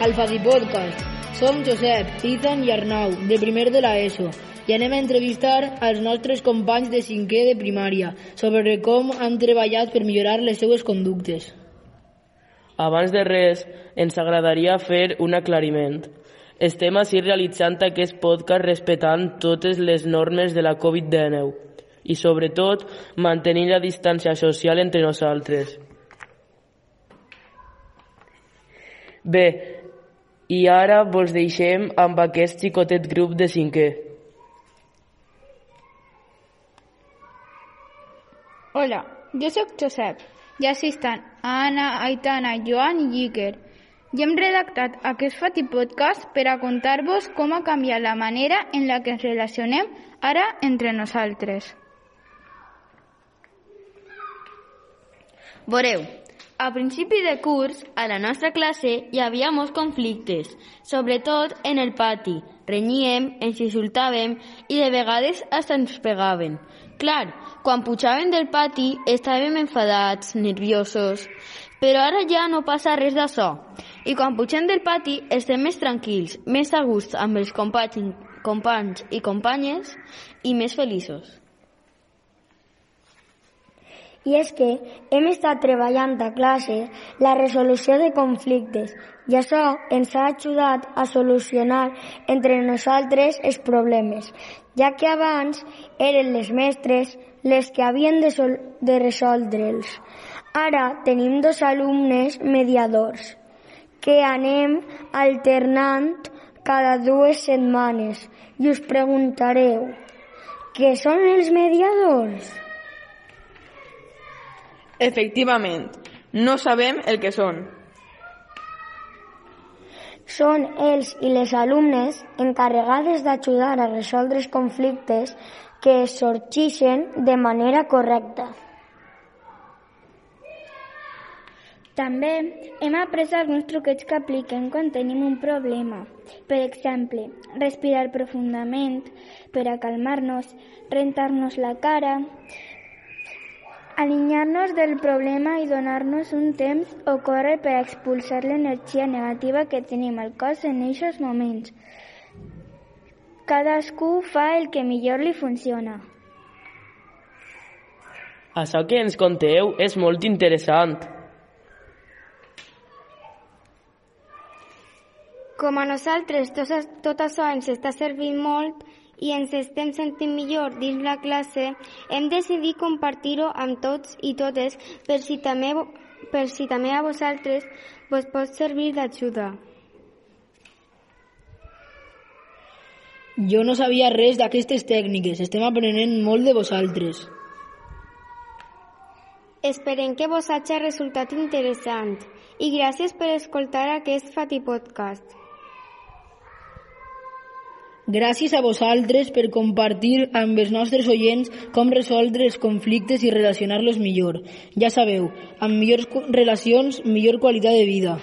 al Fadi Podcast. Som Josep, Ethan i Arnau, de primer de l'ESO, i anem a entrevistar als nostres companys de cinquè de primària sobre com han treballat per millorar les seues conductes. Abans de res, ens agradaria fer un aclariment. Estem així realitzant aquest podcast respectant totes les normes de la Covid-19 i, sobretot, mantenint la distància social entre nosaltres. Bé, i ara vos deixem amb aquest xicotet grup de cinquè. Hola, jo sóc Josep i assistant a Anna, Aitana, Joan i Iker. I hem redactat aquest Fati Podcast per a contar-vos com ha canviat la manera en la que ens relacionem ara entre nosaltres. Veureu, a principi de curs, a la nostra classe hi havia molts conflictes, sobretot en el pati. Renyíem, ens insultàvem i de vegades hasta ens pegaven. Clar, quan pujaven del pati estàvem enfadats, nerviosos, però ara ja no passa res d'això. I quan pugem del pati estem més tranquils, més a gust amb els companys, companys i companyes i més feliços. I és que hem estat treballant a classe la resolució de conflictes i això ens ha ajudat a solucionar entre nosaltres els problemes, ja que abans eren les mestres les que havien de, de resoldre'ls. Ara tenim dos alumnes mediadors que anem alternant cada dues setmanes i us preguntareu què són els mediadors? Efectivament, no sabem el que són. Són els i les alumnes encarregades d'ajudar a resoldre els conflictes que sorgeixen de manera correcta. També hem après alguns truquets que apliquem quan tenim un problema. Per exemple, respirar profundament per a calmar-nos, rentar-nos la cara, Alinyar-nos del problema i donar-nos un temps o córrer per expulsar l'energia negativa que tenim al cos en aquests moments. Cadascú fa el que millor li funciona. Això que ens conteu és molt interessant. Com a nosaltres tot, tot això ens està servint molt, i ens estem sentint millor dins la classe, hem decidit compartir-ho amb tots i totes per si també, per si també a vosaltres vos pot servir d'ajuda. Jo no sabia res d'aquestes tècniques, estem aprenent molt de vosaltres. Esperem que vos hagi resultat interessant i gràcies per escoltar aquest Fati Podcast. Gràcies a vosaltres per compartir amb els nostres oients com resoldre els conflictes i relacionar-los millor. Ja sabeu, amb millors relacions, millor qualitat de vida.